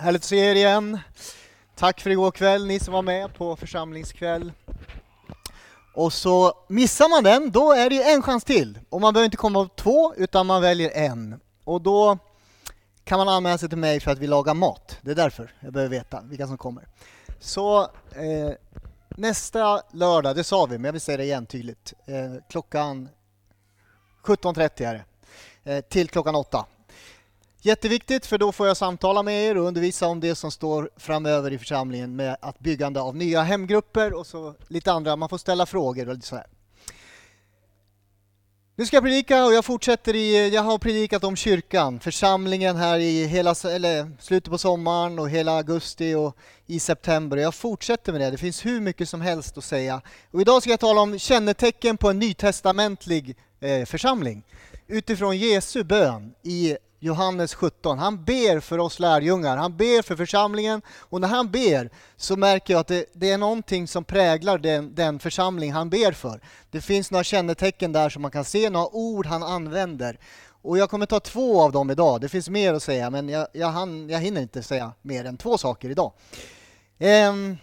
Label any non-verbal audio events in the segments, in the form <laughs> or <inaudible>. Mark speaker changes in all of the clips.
Speaker 1: Härligt att se er igen. Tack för igår kväll, ni som var med på församlingskväll. Och så missar man den, då är det en chans till. Och man behöver inte komma på två, utan man väljer en. Och då kan man anmäla sig till mig för att vi lagar mat. Det är därför jag behöver veta vilka som kommer. Så eh, nästa lördag, det sa vi, men jag vill säga det igen tydligt. Eh, klockan 17.30 är det. Eh, till klockan 8. Jätteviktigt för då får jag samtala med er och undervisa om det som står framöver i församlingen med att byggande av nya hemgrupper och så lite andra, man får ställa frågor och lite sådär. Nu ska jag predika och jag fortsätter i, jag har predikat om kyrkan, församlingen här i hela, eller slutet på sommaren och hela augusti och i september. Jag fortsätter med det, det finns hur mycket som helst att säga. Och idag ska jag tala om kännetecken på en nytestamentlig eh, församling utifrån Jesu bön i Johannes 17. Han ber för oss lärjungar, han ber för församlingen och när han ber så märker jag att det, det är någonting som präglar den, den, församling han ber för. Det finns några kännetecken där som man kan se, några ord han använder. Och jag kommer ta två av dem idag, det finns mer att säga men jag, jag, hann, jag hinner inte säga mer än två saker idag. Um,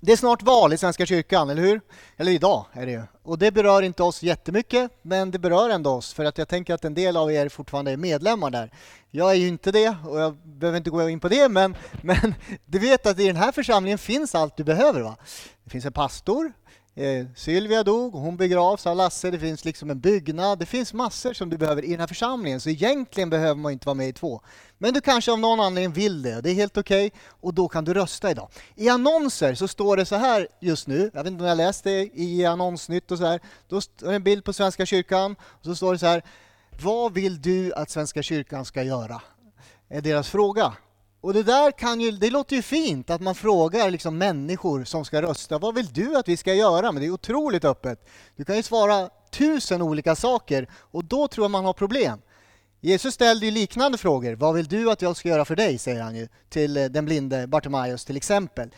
Speaker 1: det är snart val i Svenska kyrkan, eller hur? Eller idag är det ju. Och det berör inte oss jättemycket, men det berör ändå oss för att jag tänker att en del av er fortfarande är medlemmar där. Jag är ju inte det och jag behöver inte gå in på det, men, men <laughs> du vet att i den här församlingen finns allt du behöver. va? Det finns en pastor, Eh, Sylvia dog, hon begravs av Lasse, det finns liksom en byggnad, det finns massor som du behöver i den här församlingen, så egentligen behöver man inte vara med i två. Men du kanske av någon anledning vill det, det är helt okej, okay, och då kan du rösta idag. I annonser så står det så här just nu, jag vet inte om jag läst det i annonsnytt och så här, då står det en bild på Svenska kyrkan, och så står det så här, vad vill du att Svenska kyrkan ska göra? är deras fråga. Och det där kan ju, det låter ju fint att man frågar liksom människor som ska rösta, vad vill du att vi ska göra? Men det är otroligt öppet. Du kan ju svara tusen olika saker och då tror jag man har problem. Jesus ställde ju liknande frågor. Vad vill du att jag ska göra för dig? säger han ju till eh, den blinde Bartimaeus till exempel.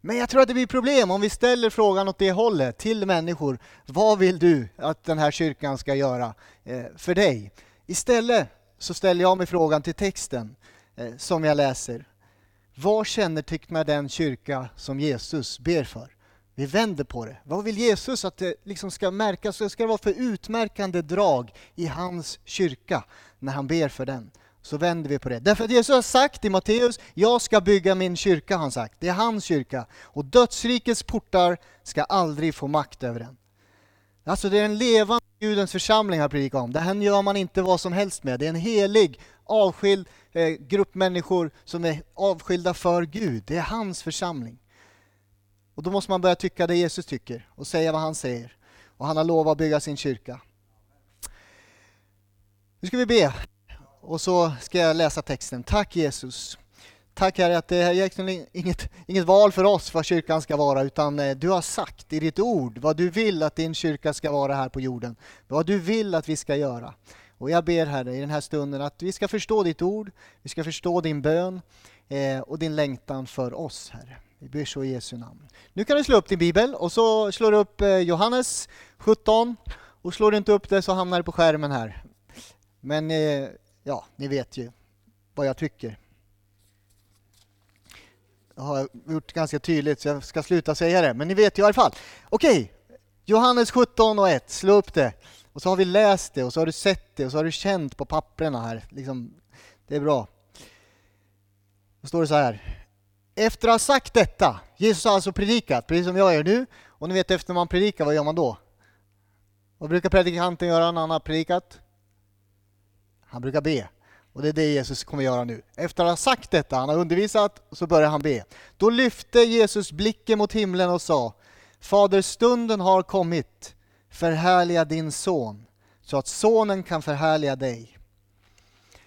Speaker 1: Men jag tror att det blir problem om vi ställer frågan åt det hållet till människor. Vad vill du att den här kyrkan ska göra eh, för dig? Istället så ställer jag mig frågan till texten. Eh, som jag läser. Vad kännetecknar den kyrka som Jesus ber för? Vi vänder på det. Vad vill Jesus att det liksom ska märkas? Vad ska det vara för utmärkande drag i hans kyrka när han ber för den? Så vänder vi på det. Därför att Jesus har sagt i Matteus, jag ska bygga min kyrka, han sagt. Det är hans kyrka. Och dödsrikets portar ska aldrig få makt över den. Alltså det är en levande Gudens församling han predikar om. Det här gör man inte vad som helst med. Det är en helig, avskild eh, grupp människor som är avskilda för Gud. Det är hans församling. Och då måste man börja tycka det Jesus tycker och säga vad han säger. Och han har lovat att bygga sin kyrka. Nu ska vi be och så ska jag läsa texten. Tack Jesus. Tack Herre att det är egentligen inget, inget val för oss vad kyrkan ska vara utan eh, du har sagt i ditt ord vad du vill att din kyrka ska vara här på jorden. Vad du vill att vi ska göra. Och jag ber Herre i den här stunden att vi ska förstå ditt ord, vi ska förstå din bön eh, och din längtan för oss Herre. Vi ber så i Jesu namn. Nu kan du slå upp din bibel och så slår du upp eh, Johannes 17 och slår du inte upp det så hamnar det på skärmen här. Men eh, ja, ni vet ju vad jag tycker. Jag har gjort ganska tydligt så jag ska sluta säga det, men ni vet ju i alla fall. Okej, Johannes 17 och 1, slå upp det. Och så har vi läst det och så har du sett det och så har du känt på papperna här. Liksom, det är bra. Då står det så här. Efter att ha sagt detta, Jesus har alltså predikat, precis som jag gör nu. Och ni vet efter man predikar, vad gör man då? Vad brukar predikanten göra när han har predikat? Han brukar be. Och det är det Jesus kommer göra nu. Efter att ha sagt detta, han har undervisat, så börjar han be. Då lyfte Jesus blicken mot himlen och sa Fader, stunden har kommit förhärliga din son, så att sonen kan förhärliga dig.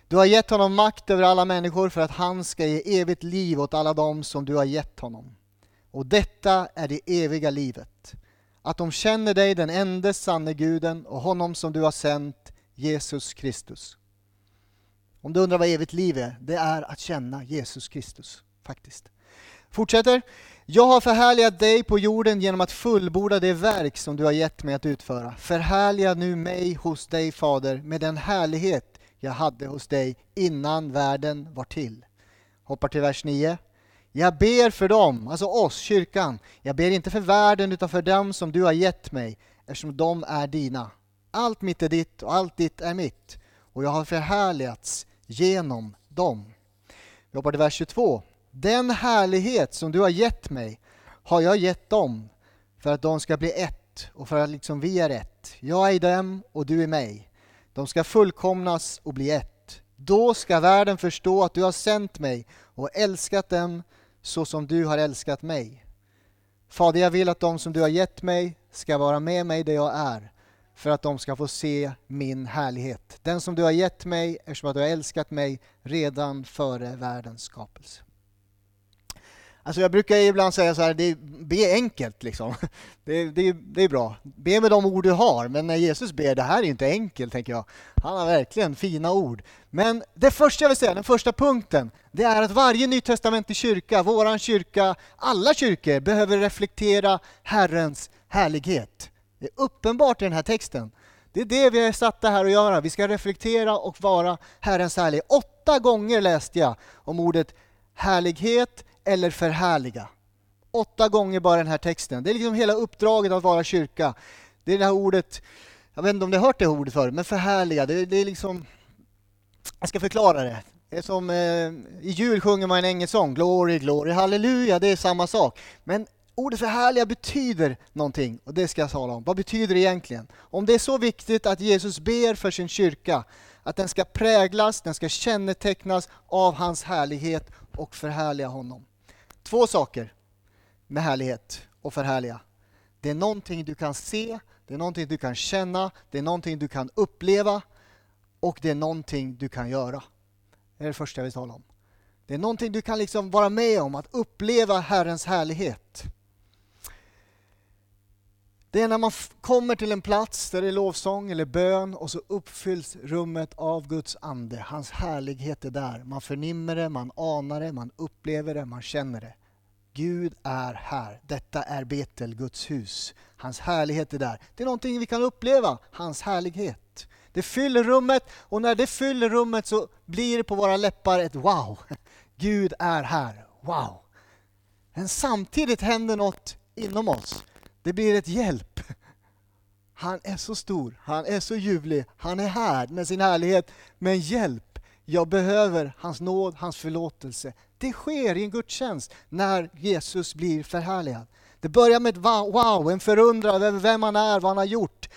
Speaker 1: Du har gett honom makt över alla människor för att han ska ge evigt liv åt alla dem som du har gett honom. Och detta är det eviga livet, att de känner dig, den enda sanne guden och honom som du har sänt, Jesus Kristus. Om du undrar vad evigt liv är, det är att känna Jesus Kristus, faktiskt. Fortsätter. Jag har förhärligat dig på jorden genom att fullborda det verk som du har gett mig att utföra. Förhärliga nu mig hos dig, Fader, med den härlighet jag hade hos dig innan världen var till. Hoppar till vers 9. Jag ber för dem, alltså oss, kyrkan. Jag ber inte för världen utan för dem som du har gett mig, eftersom de är dina. Allt mitt är ditt och allt ditt är mitt. Och jag har förhärligats genom dem. Vi hoppar till vers 22. Den härlighet som du har gett mig har jag gett dem för att de ska bli ett och för att liksom vi är ett. Jag är i dem och du i mig. De ska fullkomnas och bli ett. Då ska världen förstå att du har sänt mig och älskat dem så som du har älskat mig. Fader, jag vill att de som du har gett mig ska vara med mig där jag är för att de ska få se min härlighet. Den som du har gett mig eftersom att du har älskat mig redan före världens skapelse. Alltså jag brukar ibland säga så här, det, be enkelt liksom. <laughs> Det, det, det, är bra. Be med de ord du har, men när Jesus ber, det här är inte enkelt tänker jag. Han har verkligen fina ord. Men det första jag vill säga, den första punkten, det är att varje nytestamentlig kyrka, våran kyrka, alla kyrkor behöver reflektera Herrens härlighet. Det är uppenbart i den här texten. Det är det vi är satta här att göra. Vi ska reflektera och vara Herrens härlighet. Åtta gånger läste jag om ordet härlighet, eller förhärliga. Åtta gånger bara den här texten. Det är liksom hela uppdraget att vara kyrka. Det är det här ordet, jag vet inte om ni har hört det ordet förut, men förhärliga, det, det är liksom... Jag ska förklara det. Det är som eh, i jul sjunger man en engelsk sång, Glory, glory, halleluja, det är samma sak. Men ordet förhärliga betyder någonting och det ska jag tala om. Vad betyder det egentligen? Om det är så viktigt att Jesus ber för sin kyrka, att den ska präglas, den ska kännetecknas av hans härlighet och förhärliga honom. Två saker med härlighet och förhärliga. Det är någonting du kan se, det är någonting du kan känna, det är någonting du kan uppleva och det är någonting du kan göra. Det är det första jag vill tala om. Det är någonting du kan liksom vara med om, att uppleva Herrens härlighet. Det är när man kommer till en plats där det är lovsång eller bön och så uppfylls rummet av Guds ande. Hans härlighet är där. Man förnimmer det, man anar det, man upplever det, man känner det. Gud är här. Detta är Betel, Guds hus. Hans härlighet är där. Det är någonting vi kan uppleva, hans härlighet. Det fyller rummet och när det fyller rummet så blir det på våra läppar ett wow. <laughs> Gud är här. Wow. Men samtidigt händer något inom oss. Det blir ett hjälp. Han är så stor, han är så ljuvlig, han är här med sin härlighet. Men hjälp, jag behöver hans nåd, hans förlåtelse. Det sker i en gudstjänst när Jesus blir förhärligad. Det börjar med ett wow, en förundran över vem han är, vad han har gjort.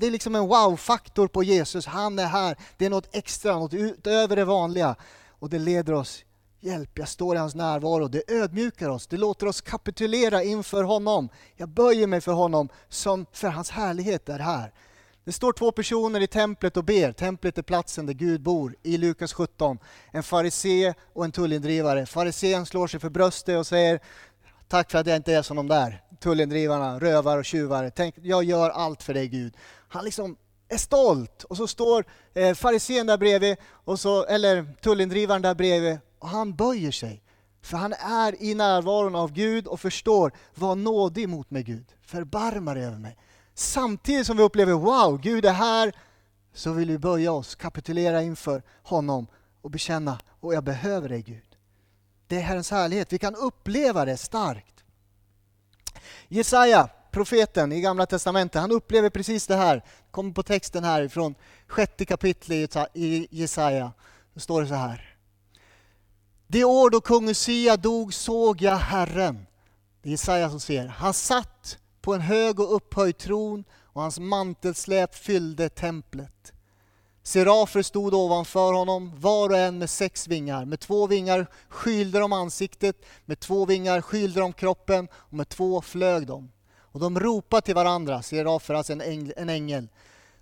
Speaker 1: Det är liksom en wow-faktor på Jesus. Han är här. Det är något extra, något utöver det vanliga. Och det leder oss Hjälp, jag står i hans närvaro. Det ödmjukar oss, det låter oss kapitulera inför honom. Jag böjer mig för honom, som för hans härlighet är här. Det står två personer i templet och ber. Templet är platsen där Gud bor, i Lukas 17. En farisé och en tullindrivare. Farisén slår sig för bröstet och säger Tack för att jag inte är som de där tullindrivarna, rövar och tjuvar. Tänk, jag gör allt för dig Gud. Han liksom är stolt och så står eh, farisén där bredvid, och så, eller tullindrivaren där bredvid och han böjer sig. För han är i närvaron av Gud och förstår, var nådig mot mig Gud. Förbarma dig över mig. Samtidigt som vi upplever, wow, Gud är här, så vill vi böja oss, kapitulera inför honom och bekänna, och jag behöver dig Gud. Det är Herrens härlighet, vi kan uppleva det starkt. Jesaja, profeten i Gamla Testamentet, han upplever precis det här. Kommer på texten här från sjätte kapitlet i Jesaja. Då står det så här. Det år då kung Usia dog såg jag Herren. Det är Jesaja som ser. Han satt på en hög och upphöjd tron och hans mantelsläp fyllde templet. Serafer stod ovanför honom, var och en med sex vingar. Med två vingar skylde de ansiktet, med två vingar skylde de kroppen och med två flög de. Och de ropade till varandra, serafer, alltså en ängel, en ängel.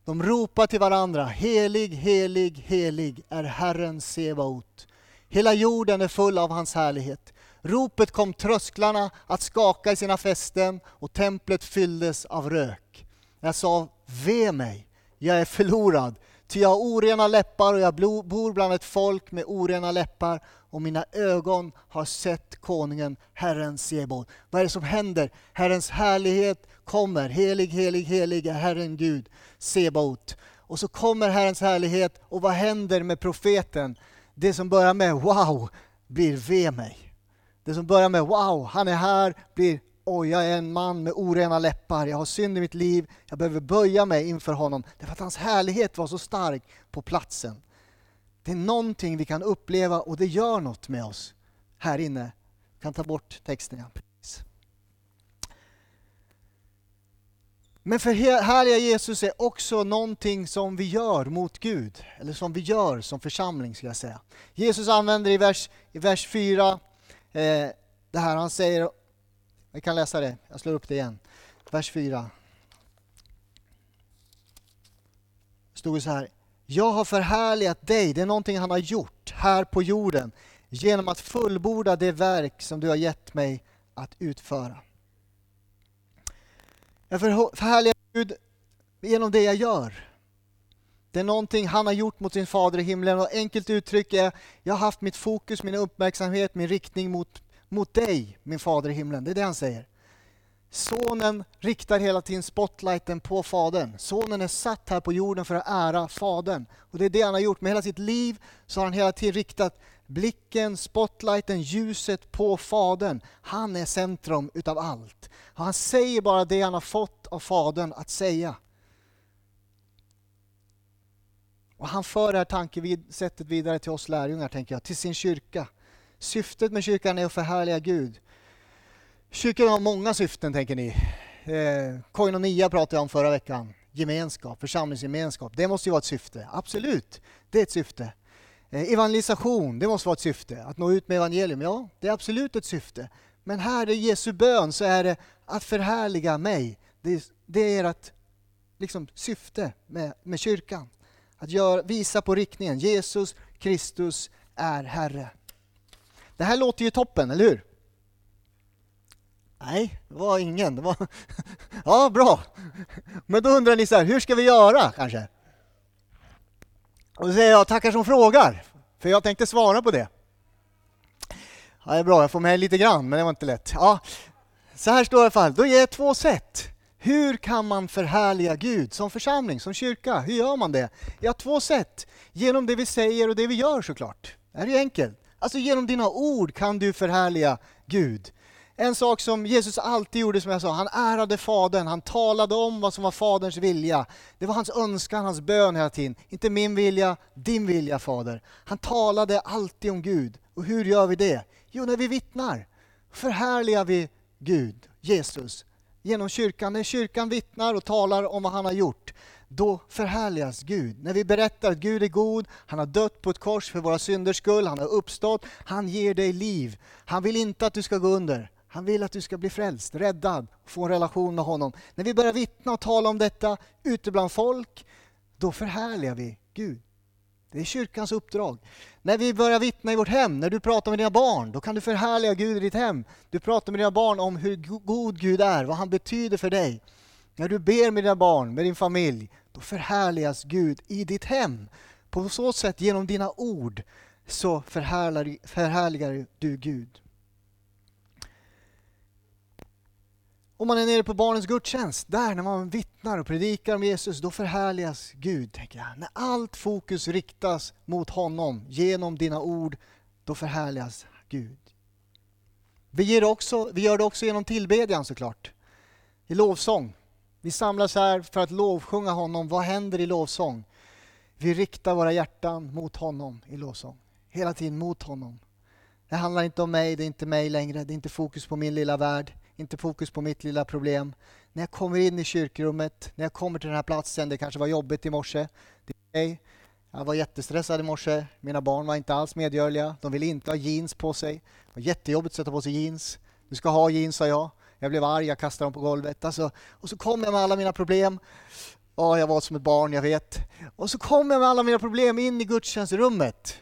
Speaker 1: De ropade till varandra, helig, helig, helig är Herren Sebaot. Hela jorden är full av hans härlighet. Ropet kom trösklarna att skaka i sina fästen och templet fylldes av rök. Jag sa, ve mig, jag är förlorad, ty jag har orena läppar och jag bor bland ett folk med orena läppar och mina ögon har sett konungen, Herren Sebon. Vad är det som händer? Herrens härlighet kommer. Helig, helig, helig är Herren Gud, Sebaot. Och så kommer Herrens härlighet och vad händer med profeten? det som börjar med wow, blir ve mig. Det som börjar med wow, han är här, blir oj, jag är en man med orena läppar, jag har synd i mitt liv, jag behöver böja mig inför honom. Därför att hans härlighet var så stark på platsen. Det är någonting vi kan uppleva och det gör något med oss här inne. Jag kan ta bort texten. Ja. Men för härliga Jesus är också någonting som vi gör mot Gud, eller som vi gör som församling ska jag säga. Jesus använder i vers, i vers 4 eh, det här, han säger, vi kan läsa det, jag slår upp det igen. Vers 4. stod det så här, jag har förhärligat dig, det är någonting han har gjort här på jorden, genom att fullborda det verk som du har gett mig att utföra. Jag förhärligar Gud genom det jag gör. Det är någonting han har gjort mot sin fader i himlen och enkelt uttryck är, jag har haft mitt fokus, min uppmärksamhet, min riktning mot, mot dig, min fader i himlen. Det är det han säger. Sonen riktar hela tiden spotlighten på Fadern. Sonen är satt här på jorden för att ära Fadern. Och det är det han har gjort. Med hela sitt liv så har han hela tiden riktat blicken, spotlighten, ljuset på Fadern. Han är centrum utav allt. Han säger bara det han har fått av Fadern att säga. Och han för det här tankesättet vidare till oss lärjungar, tänker jag, till sin kyrka. Syftet med kyrkan är att förhärliga Gud. Kyrkan har många syften, tänker ni. Eh, koinonia pratade jag om förra veckan. Gemenskap, församlingsgemenskap. Det måste ju vara ett syfte. Absolut, det är ett syfte. Eh, evangelisation, det måste vara ett syfte. Att nå ut med evangelium, ja, det är absolut ett syfte. Men här i Jesu bön så är det att förhärliga mig. Det, det är ert liksom, syfte med, med kyrkan. Att gör, visa på riktningen. Jesus Kristus är Herre. Det här låter ju toppen, eller hur? Nej, det var ingen. Det var <laughs> ja, bra. Men då undrar ni så här, hur ska vi göra kanske? Och då säger jag, tackar som frågar, för jag tänkte svara på det. Ja, det är bra, jag får med lite grann, men det var inte lätt. Ja, så här står det i alla fall, då ger jag två sätt. Hur kan man förhärliga Gud som församling, som kyrka? Hur gör man det? Ja, två sätt. Genom det vi säger och det vi gör såklart. Det är ju enkelt. Alltså genom dina ord kan du förhärliga Gud. En sak som Jesus alltid gjorde, som jag sa, han ärade Fadern, han talade om vad som var Faderns vilja. Det var hans önskan, hans bön hela tiden. Inte min vilja, din vilja Fader. Han talade alltid om Gud. Och hur gör vi det? Jo, när vi vittnar förhärligar vi Gud, Jesus, genom kyrkan. När kyrkan vittnar och talar om vad han har gjort, då förhärligas Gud. När vi berättar att Gud är god, han har dött på ett kors för våra synders skull, han har uppstått, han ger dig liv. Han vill inte att du ska gå under. Han vill att du ska bli frälst, räddad, få en relation med honom. När vi börjar vittna och tala om detta ute bland folk, då förhärligar vi Gud. Det är kyrkans uppdrag. När vi börjar vittna i vårt hem, när du pratar med dina barn, då kan du förhärliga Gud i ditt hem. Du pratar med dina barn om hur god Gud är, vad han betyder för dig. När du ber med dina barn, med din familj, då förhärligas Gud i ditt hem. På så sätt, genom dina ord, så förhärligar du Gud. Om man är nere på barnens gudstjänst, där när man vittnar och predikar om Jesus, då förhärligas Gud, tänker jag. När allt fokus riktas mot honom genom dina ord, då förhärligas Gud. Vi, ger också, vi gör det också genom tillbedjan såklart. I lovsång. Vi samlas här för att lovsjunga honom. Vad händer i lovsång? Vi riktar våra hjärtan mot honom i lovsång. Hela tiden mot honom. Det handlar inte om mig, det är inte mig längre. Det är inte fokus på min lilla värld inte fokus på mitt lilla problem. När jag kommer in i kyrkrummet, när jag kommer till den här platsen, det kanske var jobbigt i morse. Det är okay. Jag var jättestressad i morse. Mina barn var inte alls medgörliga. De ville inte ha jeans på sig. Det var jättejobbigt att sätta på sig jeans. Du ska ha jeans, sa jag. Jag blev arg, jag kastade dem på golvet. Alltså, och så kom jag med alla mina problem. Ja, jag var som ett barn, jag vet. Och så kom jag med alla mina problem in i gudstjänstrummet.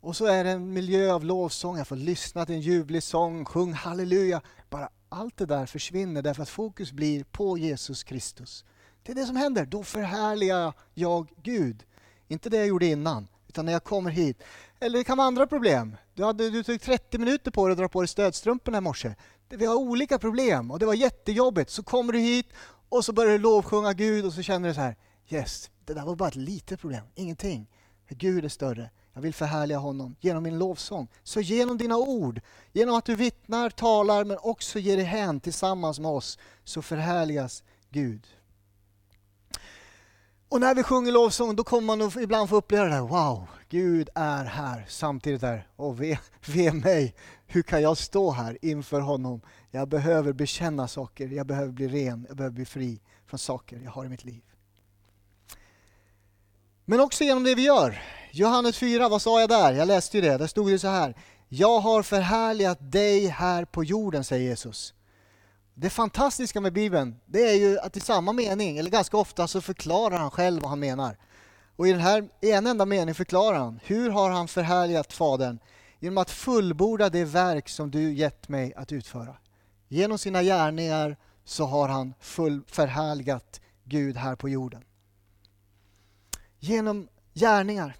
Speaker 1: Och så är det en miljö av lovsång. Jag får lyssna till en ljuvlig sång, sjung halleluja. Bara allt det där försvinner därför att fokus blir på Jesus Kristus. Det är det som händer. Då förhärligar jag Gud. Inte det jag gjorde innan, utan när jag kommer hit. Eller det kan vara andra problem. Du, hade, du tog 30 minuter på dig att dra på dig stödstrumporna i morse. Vi har olika problem och det var jättejobbigt. Så kommer du hit och så börjar du lovsjunga Gud och så känner du så här, yes, det där var bara ett litet problem, ingenting. Gud är större. Jag vill förhärliga honom genom min lovsång. Så genom dina ord, genom att du vittnar, talar men också ger dig hän tillsammans med oss, så förhärligas Gud. Och när vi sjunger lovsång då kommer man ibland få uppleva det här, wow, Gud är här. Samtidigt där, och ve, ve mig, hur kan jag stå här inför honom? Jag behöver bekänna saker, jag behöver bli ren, jag behöver bli fri från saker jag har i mitt liv. Men också genom det vi gör. Johannes 4, vad sa jag där? Jag läste ju det, där stod det så här. Jag har förhärligat dig här på jorden, säger Jesus. Det fantastiska med Bibeln, det är ju att i samma mening, eller ganska ofta, så förklarar han själv vad han menar. Och i den här en enda mening förklarar han, hur har han förhärligat Fadern? Genom att fullborda det verk som du gett mig att utföra. Genom sina gärningar så har han full förhärligat Gud här på jorden. Genom gärningar.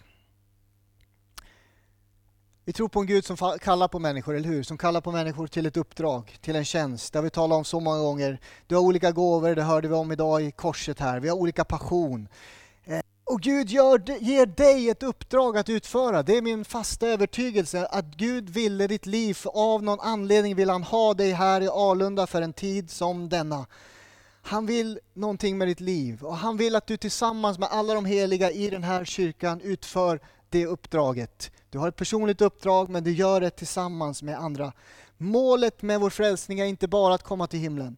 Speaker 1: Vi tror på en Gud som kallar på människor, eller hur? Som kallar på människor till ett uppdrag, till en tjänst. Det har vi talat om så många gånger. Du har olika gåvor, det hörde vi om idag i korset här. Vi har olika passion. Eh, och Gud gör, ger dig ett uppdrag att utföra. Det är min fasta övertygelse att Gud ville ditt liv, för av någon anledning vill han ha dig här i Alunda för en tid som denna. Han vill någonting med ditt liv och han vill att du tillsammans med alla de heliga i den här kyrkan utför det uppdraget. Du har ett personligt uppdrag men du gör det tillsammans med andra. Målet med vår frälsning är inte bara att komma till himlen.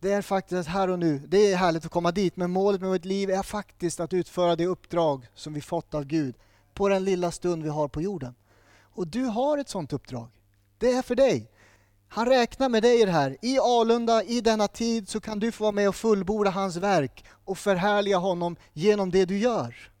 Speaker 1: Det är faktiskt här och nu. Det är härligt att komma dit men målet med vårt liv är faktiskt att utföra det uppdrag som vi fått av Gud på den lilla stund vi har på jorden. Och du har ett sådant uppdrag. Det är för dig. Han räknar med dig i det här. I Alunda, i denna tid, så kan du få vara med och fullborda hans verk och förhärliga honom genom det du gör.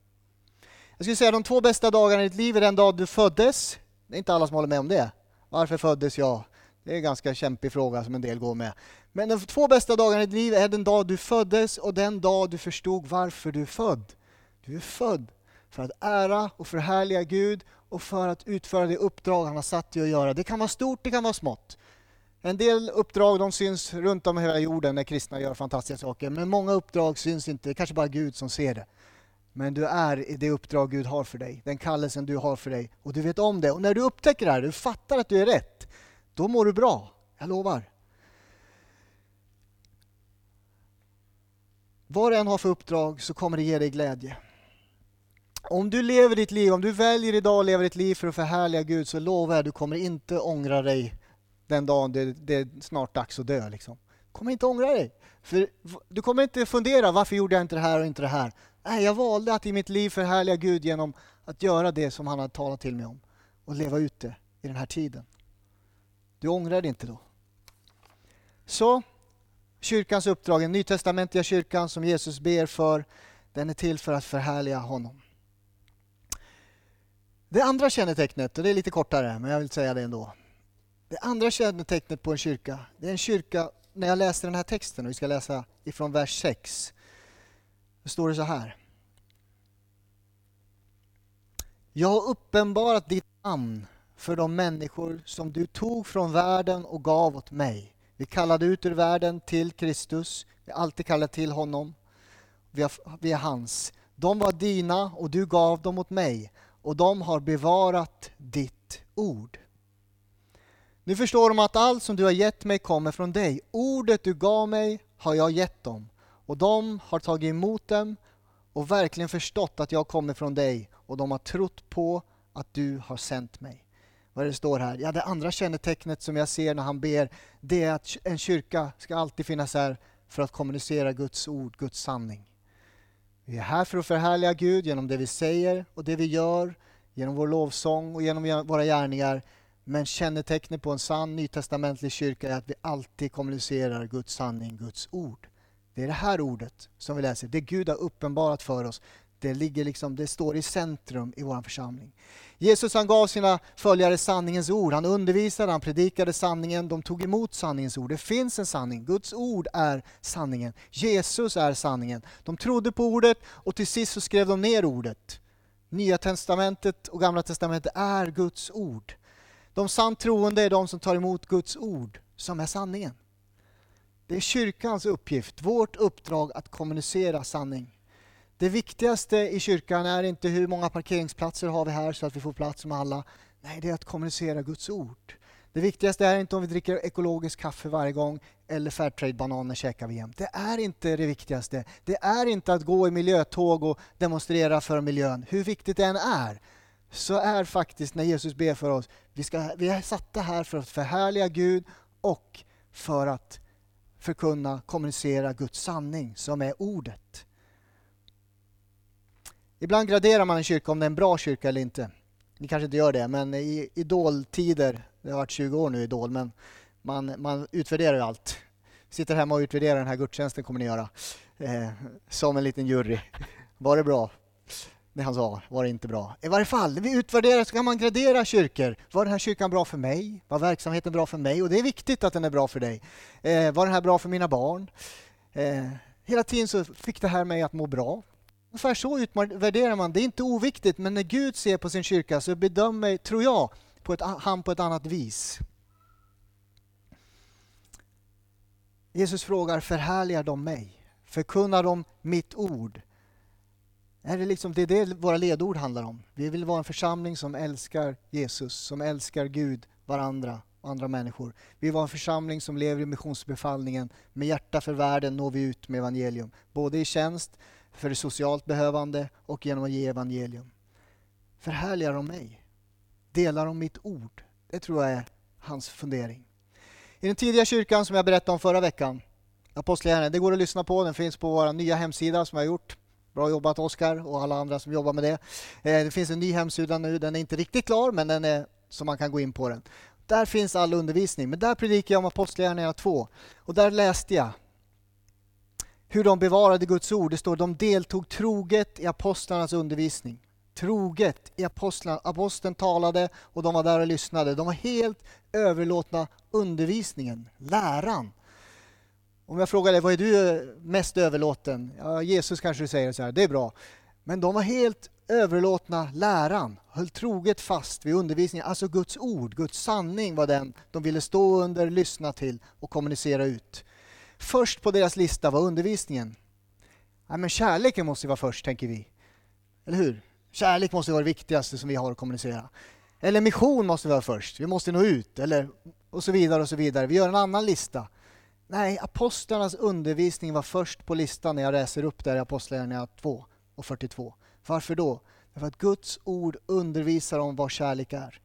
Speaker 1: Jag skulle säga de två bästa dagarna i ditt liv är den dag du föddes. Det är inte alla som håller med om det. Varför föddes jag? Det är en ganska kämpig fråga som en del går med. Men de två bästa dagarna i ditt liv är den dag du föddes och den dag du förstod varför du är född. Du är född för att ära och förhärliga Gud och för att utföra det uppdrag han har satt dig att göra. Det kan vara stort, det kan vara smått. En del uppdrag de syns runt om hela jorden när kristna gör fantastiska saker, men många uppdrag syns inte, det är kanske bara Gud som ser det. Men du är i det uppdrag Gud har för dig, den kallelsen du har för dig. Och du vet om det. Och när du upptäcker det här, du fattar att du är rätt, då mår du bra. Jag lovar. Vad du än har för uppdrag så kommer det ge dig glädje. Om du lever ditt liv, om du väljer idag att leva ditt liv för att förhärliga Gud så lovar jag att du kommer inte ångra dig den dagen det, det är snart dags att dö. Liksom. Du kommer inte ångra dig. För du kommer inte fundera varför gjorde jag inte det här och inte det här. Nej, jag valde att i mitt liv förhärliga Gud genom att göra det som han hade talat till mig om och leva ut det i den här tiden. Du ångrar dig inte då. Så, kyrkans uppdrag, den nytestamentliga kyrkan som Jesus ber för, den är till för att förhärliga honom. Det andra kännetecknet, och det är lite kortare, men jag vill säga det ändå. Det andra kännetecknet på en kyrka, det är en kyrka, när jag läser den här texten, och vi ska läsa ifrån vers 6, då står det så här. Jag har uppenbarat ditt namn för de människor som du tog från världen och gav åt mig. Vi kallade ut ur världen till Kristus, vi har alltid kallat till honom. Vi, är, vi är hans. De var dina och du gav dem åt mig och de har bevarat ditt ord. Nu förstår de att allt som du har gett mig kommer från dig. Ordet du gav mig har jag gett dem och de har tagit emot dem och verkligen förstått att jag kommer från dig och de har trott på att du har sänt mig. Vad det står här? Ja, det andra kännetecknet som jag ser när han ber, det är att en kyrka ska alltid finnas här för att kommunicera Guds ord, Guds sanning. Vi är här för att förhärliga Gud genom det vi säger och det vi gör, genom vår lovsång och genom våra gärningar. Men kännetecknet på en sann nytestamentlig kyrka är att vi alltid kommunicerar Guds sanning, Guds ord. Det är det här ordet som vi läser, det Gud har uppenbarat för oss. Det, ligger liksom, det står i centrum i vår församling. Jesus han gav sina följare sanningens ord. Han undervisade, han predikade sanningen, de tog emot sanningens ord. Det finns en sanning, Guds ord är sanningen. Jesus är sanningen. De trodde på ordet och till sist så skrev de ner ordet. Nya testamentet och gamla testamentet är Guds ord. De sant troende är de som tar emot Guds ord som är sanningen. Det är kyrkans uppgift, vårt uppdrag att kommunicera sanning. Det viktigaste i kyrkan är inte hur många parkeringsplatser har vi här så att vi får plats med alla. Nej, det är att kommunicera Guds ord. Det viktigaste är inte om vi dricker ekologiskt kaffe varje gång eller Fairtrade-bananer käkar vi jämt. Det är inte det viktigaste. Det är inte att gå i miljötåg och demonstrera för miljön. Hur viktigt det än är, så är faktiskt när Jesus ber för oss, vi, ska, vi är satta här för att förhärliga Gud och för att förkunna, kommunicera Guds sanning som är ordet. Ibland graderar man en kyrka om det är en bra kyrka eller inte. Ni kanske inte gör det, men i idoltider, det har varit 20 år nu i Idol, men man, man utvärderar ju allt. Sitter hemma och utvärderar den här gudstjänsten kommer ni göra. Eh, som en liten jury. Var det bra? Det han sa var det inte bra. I varje fall, vi utvärderar så kan man gradera kyrkor. Var den här kyrkan bra för mig? Var verksamheten bra för mig? Och det är viktigt att den är bra för dig. Eh, var den här bra för mina barn? Eh, hela tiden så fick det här mig att må bra. Ungefär så utvärderar man. Det är inte oviktigt, men när Gud ser på sin kyrka så bedömer, tror jag, på ett, han på ett annat vis. Jesus frågar, förhärligar de mig? Förkunnar de mitt ord? Är det, liksom, det är det våra ledord handlar om. Vi vill vara en församling som älskar Jesus, som älskar Gud, varandra och andra människor. Vi vill vara en församling som lever i missionsbefallningen. Med hjärta för världen når vi ut med evangelium. Både i tjänst, för det socialt behövande och genom att ge evangelium. Förhärligar de mig? Delar de mitt ord? Det tror jag är hans fundering. I den tidiga kyrkan som jag berättade om förra veckan, Apostlagärningarna, det går att lyssna på, den finns på vår nya hemsida som jag har gjort. Bra jobbat Oskar och alla andra som jobbar med det. Eh, det finns en ny hemsida nu, den är inte riktigt klar men den är så man kan gå in på den. Där finns all undervisning, men där predikar jag om Apostlagärningarna 2. Och där läste jag hur de bevarade Guds ord. Det står de deltog troget i apostlarnas undervisning. Troget i apostlarna. Aposteln talade och de var där och lyssnade. De var helt överlåtna undervisningen, läran. Om jag frågar dig, vad är du eh, mest överlåten? Ja, Jesus kanske du säger så här, det är bra. Men de var helt överlåtna läran, höll troget fast vid undervisningen. Alltså Guds ord, Guds sanning var den de ville stå under, lyssna till och kommunicera ut. Först på deras lista var undervisningen. Ja, men kärleken måste vara först, tänker vi. Eller hur? Kärlek måste vara det viktigaste som vi har att kommunicera. Eller mission måste vara först, vi måste nå ut. Eller, och så vidare och så vidare. Vi gör en annan lista. Nej, apostlarnas undervisning var först på listan när jag läser upp där i Apostlagärningarna 2 och 42. Varför då? Därför att Guds ord undervisar om vad kärlek är.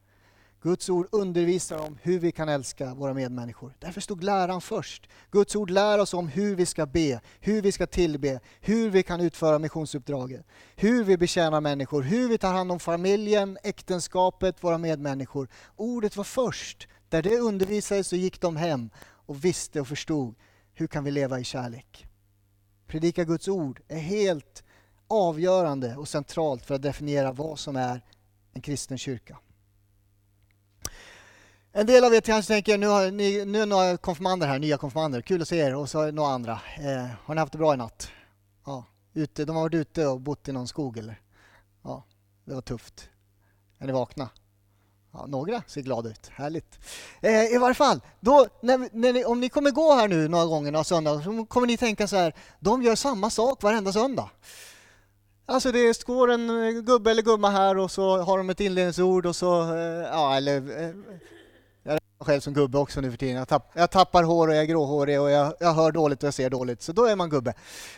Speaker 1: Guds ord undervisar om hur vi kan älska våra medmänniskor. Därför stod läran först. Guds ord lär oss om hur vi ska be, hur vi ska tillbe, hur vi kan utföra missionsuppdraget, hur vi betjänar människor, hur vi tar hand om familjen, äktenskapet, våra medmänniskor. Ordet var först. Där det undervisades så gick de hem och visste och förstod hur kan vi leva i kärlek. Predika Guds ord är helt avgörande och centralt för att definiera vad som är en kristen kyrka. En del av er kanske tänker, nu, har ni, nu är några konfirmander här, nya konfirmander, kul att se er och så några andra. Eh, har ni haft det bra i natt? Ja, ute, de har varit ute och bott i någon skog eller? Ja, det var tufft. Är ni vakna? Ja, några ser glada ut, härligt. Eh, I varje fall, då, när, när ni, om ni kommer gå här nu några gånger några söndagar så kommer ni tänka så här, de gör samma sak varenda söndag. Alltså det står en eh, gubbe eller gumma här och så har de ett inledningsord och så, eh, ja eller eh, jag är själv som gubbe också nu för tiden. Jag, tapp, jag tappar hår och jag är gråhårig och jag, jag, hör dåligt och jag ser dåligt. Så då är man gubbe.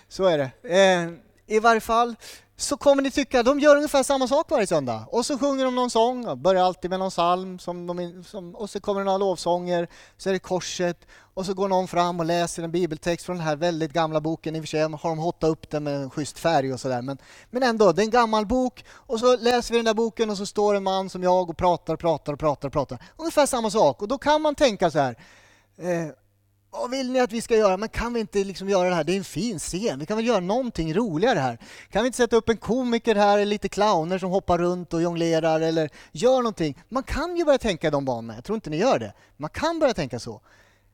Speaker 1: Så är det. Eh, I varje fall så kommer ni tycka att de gör ungefär samma sak varje söndag. Och så sjunger de någon sång, börjar alltid med någon psalm, som de, som, och så kommer det några lovsånger, så är det korset, och så går någon fram och läser en bibeltext från den här väldigt gamla boken. I och för sig har de hotat upp den med en schysst färg och sådär, men, men ändå, det är en gammal bok, och så läser vi den där boken och så står en man som jag och pratar och pratar och pratar pratar. Ungefär samma sak, och då kan man tänka så här, eh, vad vill ni att vi ska göra? Men kan vi inte liksom göra det här? Det är en fin scen. Vi kan väl göra någonting roligare här? Kan vi inte sätta upp en komiker här, eller lite clowner som hoppar runt och jonglerar eller gör någonting? Man kan ju börja tänka i de banorna. Jag tror inte ni gör det. Man kan börja tänka så.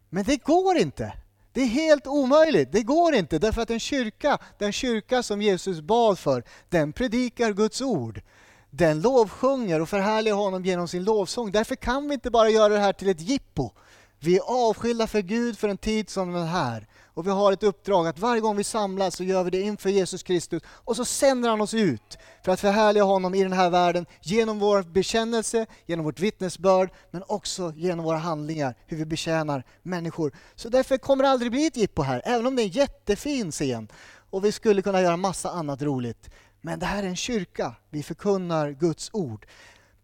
Speaker 1: Men det går inte. Det är helt omöjligt. Det går inte därför att en kyrka, den kyrka som Jesus bad för, den predikar Guds ord. Den lovsjunger och förhärligar honom genom sin lovsång. Därför kan vi inte bara göra det här till ett jippo vi är avskilda för Gud för en tid som den här. Och vi har ett uppdrag att varje gång vi samlas så gör vi det inför Jesus Kristus. Och så sänder han oss ut för att förhärliga honom i den här världen genom vår bekännelse, genom vårt vittnesbörd, men också genom våra handlingar, hur vi betjänar människor. Så därför kommer det aldrig bli ett jippo här, även om det är en jättefin scen. Och vi skulle kunna göra massa annat roligt. Men det här är en kyrka, vi förkunnar Guds ord.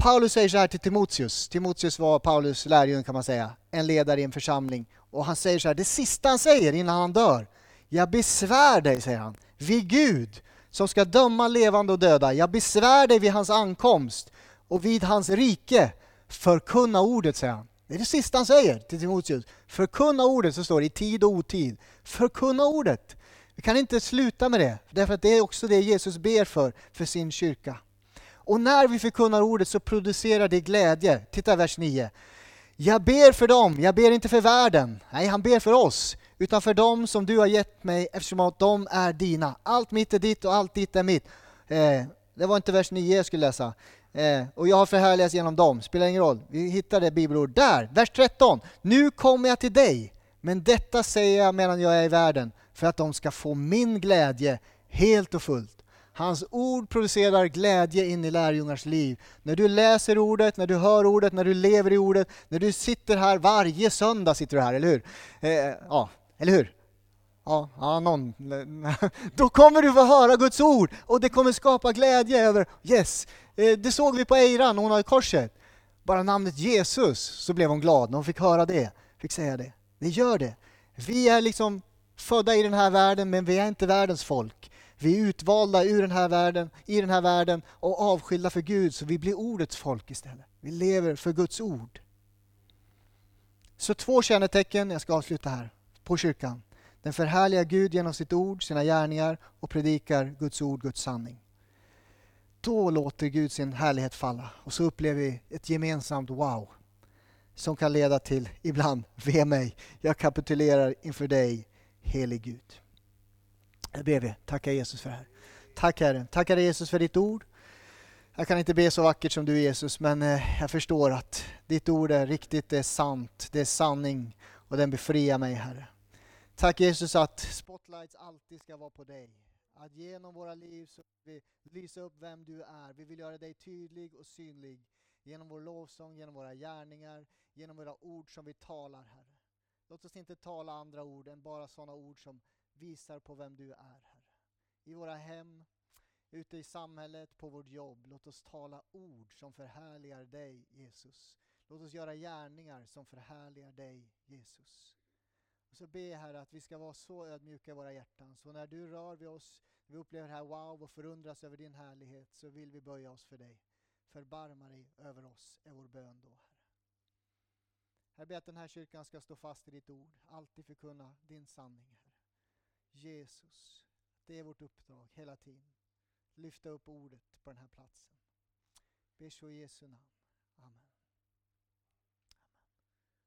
Speaker 1: Paulus säger så här till Timoteus. Timoteus var Paulus lärjunge kan man säga, en ledare i en församling. Och han säger så här, det sista han säger innan han dör. Jag besvär dig, säger han, vid Gud som ska döma levande och döda. Jag besvär dig vid hans ankomst och vid hans rike. Förkunna ordet, säger han. Det är det sista han säger till Timoteus. Förkunna ordet, så står det i tid och otid. Förkunna ordet. Vi kan inte sluta med det, därför att det är också det Jesus ber för, för sin kyrka. Och när vi förkunnar ordet så producerar det glädje. Titta vers 9. Jag ber för dem, jag ber inte för världen. Nej, han ber för oss. Utan för dem som du har gett mig eftersom att de är dina. Allt mitt är ditt och allt ditt är mitt. Eh, det var inte vers 9 jag skulle läsa. Eh, och jag har förhärligats genom dem. Spelar ingen roll. Vi hittar det bibelord där. Vers 13. Nu kommer jag till dig. Men detta säger jag medan jag är i världen. För att de ska få min glädje helt och fullt. Hans ord producerar glädje in i lärjungars liv. När du läser ordet, när du hör ordet, när du lever i ordet, när du sitter här varje söndag, sitter du här, eller hur? Eh, ja, eller hur? Ja, ja, någon. <laughs> Då kommer du få höra Guds ord och det kommer skapa glädje över, yes, eh, det såg vi på Eira när hon hade korset. Bara namnet Jesus så blev hon glad när hon fick höra det, fick säga det. Det gör det. Vi är liksom födda i den här världen men vi är inte världens folk. Vi är utvalda ur den här världen, i den här världen och avskilda för Gud, så vi blir ordets folk istället. Vi lever för Guds ord. Så två kännetecken, jag ska avsluta här, på kyrkan. Den förhärligar Gud genom sitt ord, sina gärningar och predikar Guds ord, Guds sanning. Då låter Gud sin härlighet falla och så upplever vi ett gemensamt wow som kan leda till ibland, ve mig, jag kapitulerar inför dig, helig Gud. Jag ber vi, tacka Jesus för det här. Tack Herre, tackar Jesus för ditt ord. Jag kan inte be så vackert som du Jesus, men eh, jag förstår att ditt ord är riktigt, det är sant, det är sanning och den befriar mig Herre. Tack Jesus att spotlights alltid ska vara på dig. Att genom våra liv så vill vi lysa upp vem du är. Vi vill göra dig tydlig och synlig genom vår lovsång, genom våra gärningar, genom våra ord som vi talar Herre. Låt oss inte tala andra ord än bara sådana ord som visar på vem du är, Herre. I våra hem, ute i samhället, på vårt jobb. Låt oss tala ord som förhärligar dig, Jesus. Låt oss göra gärningar som förhärligar dig, Jesus. Och så be Herre att vi ska vara så ödmjuka i våra hjärtan, så när du rör vid oss, vi upplever det här wow och förundras över din härlighet, så vill vi böja oss för dig. Förbarma dig över oss, är vår bön då, Herre. Jag ber att den här kyrkan ska stå fast i ditt ord, alltid förkunna din sanning, Jesus. Det är vårt uppdrag hela tiden. Lyfta upp ordet på den här platsen. Ber så i Jesu namn.